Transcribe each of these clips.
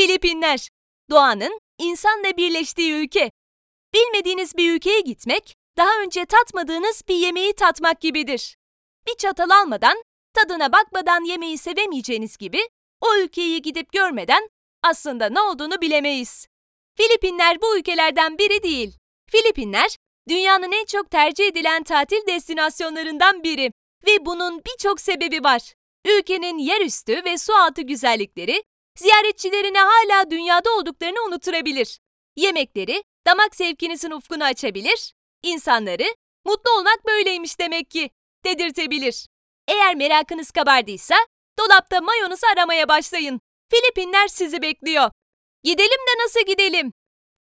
Filipinler, doğanın insanla birleştiği ülke. Bilmediğiniz bir ülkeye gitmek, daha önce tatmadığınız bir yemeği tatmak gibidir. Bir çatal almadan, tadına bakmadan yemeği sevemeyeceğiniz gibi, o ülkeyi gidip görmeden aslında ne olduğunu bilemeyiz. Filipinler bu ülkelerden biri değil. Filipinler, dünyanın en çok tercih edilen tatil destinasyonlarından biri ve bunun birçok sebebi var. Ülkenin yerüstü ve su altı güzellikleri ziyaretçilerine hala dünyada olduklarını unutturabilir. Yemekleri damak zevkinizin ufkunu açabilir, insanları mutlu olmak böyleymiş demek ki dedirtebilir. Eğer merakınız kabardıysa dolapta mayonuzu aramaya başlayın. Filipinler sizi bekliyor. Gidelim de nasıl gidelim?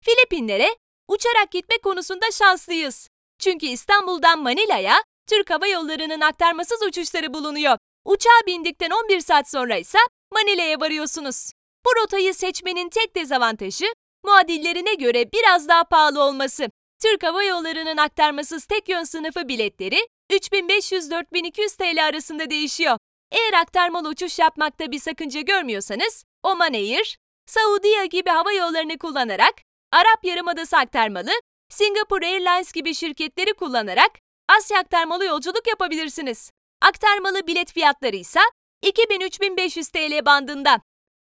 Filipinlere uçarak gitme konusunda şanslıyız. Çünkü İstanbul'dan Manila'ya Türk Hava Yolları'nın aktarmasız uçuşları bulunuyor. Uçağa bindikten 11 saat sonra ise Manila'ya varıyorsunuz. Bu rotayı seçmenin tek dezavantajı muadillerine göre biraz daha pahalı olması. Türk Hava Yolları'nın aktarmasız tek yön sınıfı biletleri 3500-4200 TL arasında değişiyor. Eğer aktarmalı uçuş yapmakta bir sakınca görmüyorsanız, Oman Air, Saudiya gibi hava yollarını kullanarak, Arap Yarımadası aktarmalı, Singapore Airlines gibi şirketleri kullanarak Asya aktarmalı yolculuk yapabilirsiniz. Aktarmalı bilet fiyatları ise 2000-3500 TL bandında.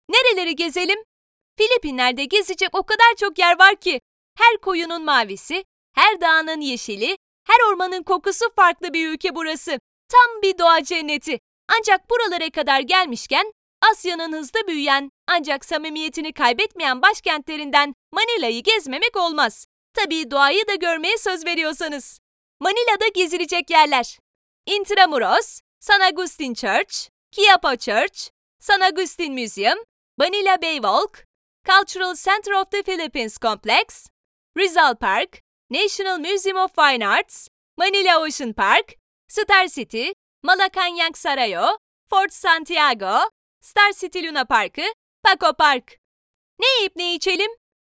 Nereleri gezelim? Filipinler'de gezecek o kadar çok yer var ki. Her koyunun mavisi, her dağının yeşili, her ormanın kokusu farklı bir ülke burası. Tam bir doğa cenneti. Ancak buralara kadar gelmişken Asya'nın hızlı büyüyen ancak samimiyetini kaybetmeyen başkentlerinden Manila'yı gezmemek olmaz. Tabii doğayı da görmeye söz veriyorsanız. Manila'da gezilecek yerler. Intramuros, San Agustin Church, Quiapo Church, San Agustin Museum, Manila Bay Walk, Cultural Center of the Philippines Complex, Rizal Park, National Museum of Fine Arts, Manila Ocean Park, Star City, Malacanang Sarayo, Fort Santiago, Star City Luna Parkı, Paco Park. Ne yiyip ne içelim?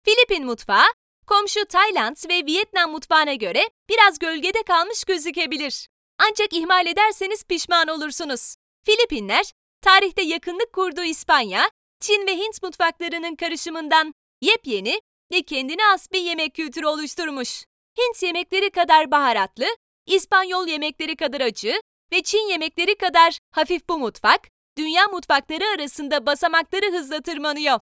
Filipin mutfağı, komşu Tayland ve Vietnam mutfağına göre biraz gölgede kalmış gözükebilir. Ancak ihmal ederseniz pişman olursunuz. Filipinler, tarihte yakınlık kurduğu İspanya, Çin ve Hint mutfaklarının karışımından yepyeni ve kendine has bir yemek kültürü oluşturmuş. Hint yemekleri kadar baharatlı, İspanyol yemekleri kadar acı ve Çin yemekleri kadar hafif bu mutfak, dünya mutfakları arasında basamakları hızla tırmanıyor.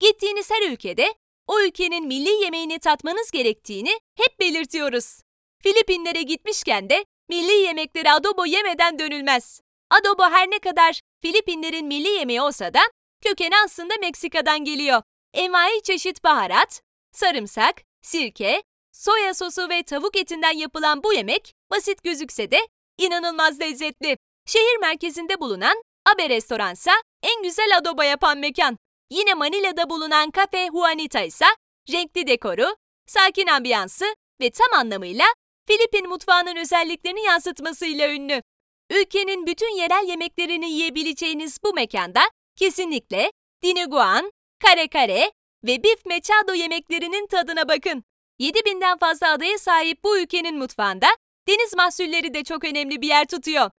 Gittiğiniz her ülkede o ülkenin milli yemeğini tatmanız gerektiğini hep belirtiyoruz. Filipinlere gitmişken de milli yemekleri adobo yemeden dönülmez. Adobo her ne kadar Filipinlerin milli yemeği olsa da kökeni aslında Meksika'dan geliyor. Envai çeşit baharat, sarımsak, sirke, soya sosu ve tavuk etinden yapılan bu yemek basit gözükse de inanılmaz lezzetli. Şehir merkezinde bulunan Abe Restoransa en güzel adobo yapan mekan. Yine Manila'da bulunan Cafe Juanita ise renkli dekoru, sakin ambiyansı ve tam anlamıyla Filipin mutfağının özelliklerini yansıtmasıyla ünlü. Ülkenin bütün yerel yemeklerini yiyebileceğiniz bu mekanda kesinlikle dinuguan, kare kare ve beef machado yemeklerinin tadına bakın. 7000'den fazla adaya sahip bu ülkenin mutfağında deniz mahsulleri de çok önemli bir yer tutuyor.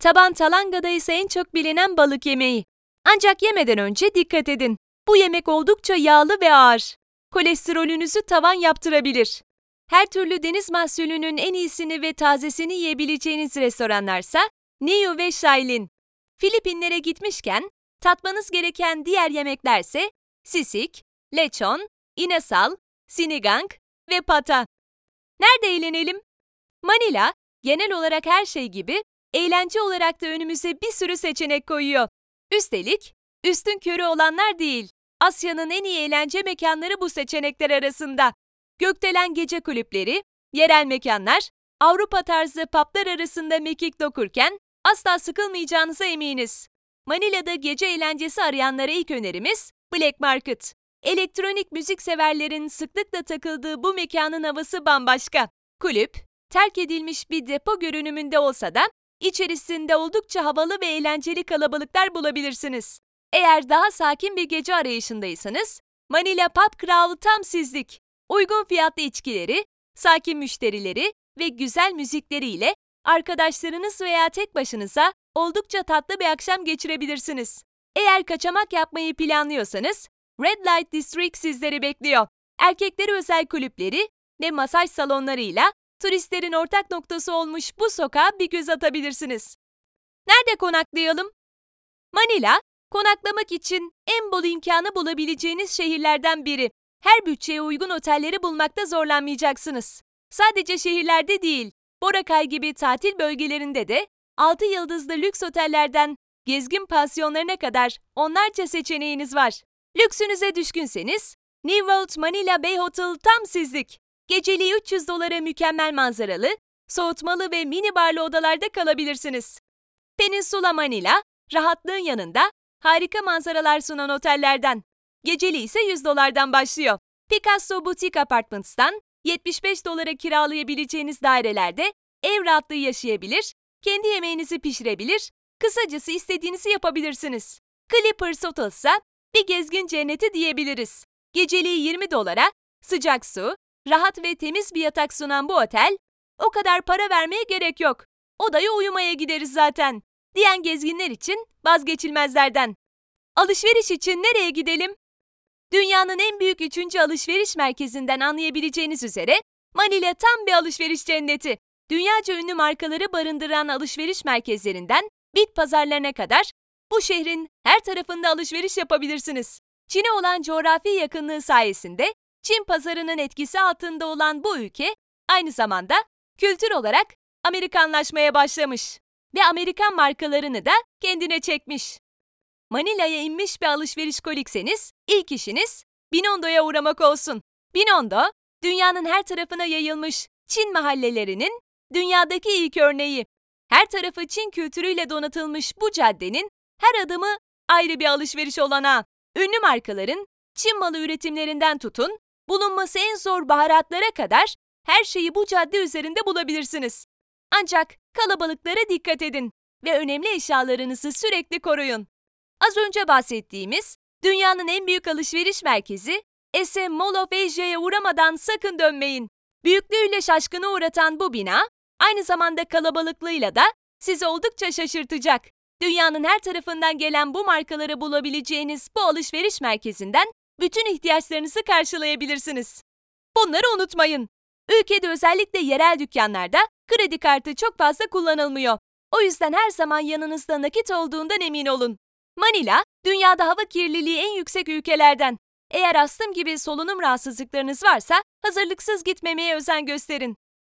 Taban talangada ise en çok bilinen balık yemeği. Ancak yemeden önce dikkat edin. Bu yemek oldukça yağlı ve ağır. Kolesterolünüzü tavan yaptırabilir. Her türlü deniz mahsulünün en iyisini ve tazesini yiyebileceğiniz restoranlarsa Niu ve Shailin. Filipinlere gitmişken tatmanız gereken diğer yemeklerse sisik, lechon, inasal, sinigang ve pata. Nerede eğlenelim? Manila, genel olarak her şey gibi eğlence olarak da önümüze bir sürü seçenek koyuyor. Üstelik üstün körü olanlar değil. Asya'nın en iyi eğlence mekanları bu seçenekler arasında. Gökdelen gece kulüpleri, yerel mekanlar, Avrupa tarzı publar arasında mekik dokurken asla sıkılmayacağınıza eminiz. Manila'da gece eğlencesi arayanlara ilk önerimiz Black Market. Elektronik müzik severlerin sıklıkla takıldığı bu mekanın havası bambaşka. Kulüp, terk edilmiş bir depo görünümünde olsa da içerisinde oldukça havalı ve eğlenceli kalabalıklar bulabilirsiniz. Eğer daha sakin bir gece arayışındaysanız, Manila Pub Crawl tam sizlik. Uygun fiyatlı içkileri, sakin müşterileri ve güzel müzikleriyle arkadaşlarınız veya tek başınıza oldukça tatlı bir akşam geçirebilirsiniz. Eğer kaçamak yapmayı planlıyorsanız, Red Light District sizleri bekliyor. Erkekleri özel kulüpleri ve masaj salonlarıyla turistlerin ortak noktası olmuş bu sokağa bir göz atabilirsiniz. Nerede konaklayalım? Manila, konaklamak için en bol imkanı bulabileceğiniz şehirlerden biri. Her bütçeye uygun otelleri bulmakta zorlanmayacaksınız. Sadece şehirlerde değil, Boracay gibi tatil bölgelerinde de 6 yıldızlı lüks otellerden gezgin pansiyonlarına kadar onlarca seçeneğiniz var. Lüksünüze düşkünseniz, New World Manila Bay Hotel tam sizlik. Geceliği 300 dolara mükemmel manzaralı, soğutmalı ve mini barlı odalarda kalabilirsiniz. Peninsula Manila, rahatlığın yanında harika manzaralar sunan otellerden. Geceliği ise 100 dolardan başlıyor. Picasso Boutique Apartments'tan 75 dolara kiralayabileceğiniz dairelerde ev rahatlığı yaşayabilir, kendi yemeğinizi pişirebilir, kısacası istediğinizi yapabilirsiniz. Clippers Hotel ise bir gezgin cenneti diyebiliriz. Geceliği 20 dolara, sıcak su, rahat ve temiz bir yatak sunan bu otel, o kadar para vermeye gerek yok. Odaya uyumaya gideriz zaten. Diyen gezginler için vazgeçilmezlerden. Alışveriş için nereye gidelim? Dünyanın en büyük üçüncü alışveriş merkezinden anlayabileceğiniz üzere Manila tam bir alışveriş cenneti. Dünyaca ünlü markaları barındıran alışveriş merkezlerinden bit pazarlarına kadar bu şehrin her tarafında alışveriş yapabilirsiniz. Çin'e olan coğrafi yakınlığı sayesinde Çin pazarının etkisi altında olan bu ülke aynı zamanda kültür olarak Amerikanlaşmaya başlamış ve Amerikan markalarını da kendine çekmiş. Manila'ya inmiş bir alışveriş kolikseniz ilk işiniz Binondo'ya uğramak olsun. Binondo, dünyanın her tarafına yayılmış Çin mahallelerinin dünyadaki ilk örneği. Her tarafı Çin kültürüyle donatılmış bu caddenin her adımı ayrı bir alışveriş olanağı. Ünlü markaların Çin malı üretimlerinden tutun, bulunması en zor baharatlara kadar her şeyi bu cadde üzerinde bulabilirsiniz. Ancak kalabalıklara dikkat edin ve önemli eşyalarınızı sürekli koruyun. Az önce bahsettiğimiz dünyanın en büyük alışveriş merkezi SM Mall of Asia'ya uğramadan sakın dönmeyin. Büyüklüğüyle şaşkına uğratan bu bina, aynı zamanda kalabalıklığıyla da sizi oldukça şaşırtacak. Dünyanın her tarafından gelen bu markaları bulabileceğiniz bu alışveriş merkezinden bütün ihtiyaçlarınızı karşılayabilirsiniz. Bunları unutmayın. Ülkede özellikle yerel dükkanlarda kredi kartı çok fazla kullanılmıyor. O yüzden her zaman yanınızda nakit olduğundan emin olun. Manila, dünyada hava kirliliği en yüksek ülkelerden. Eğer astım gibi solunum rahatsızlıklarınız varsa hazırlıksız gitmemeye özen gösterin.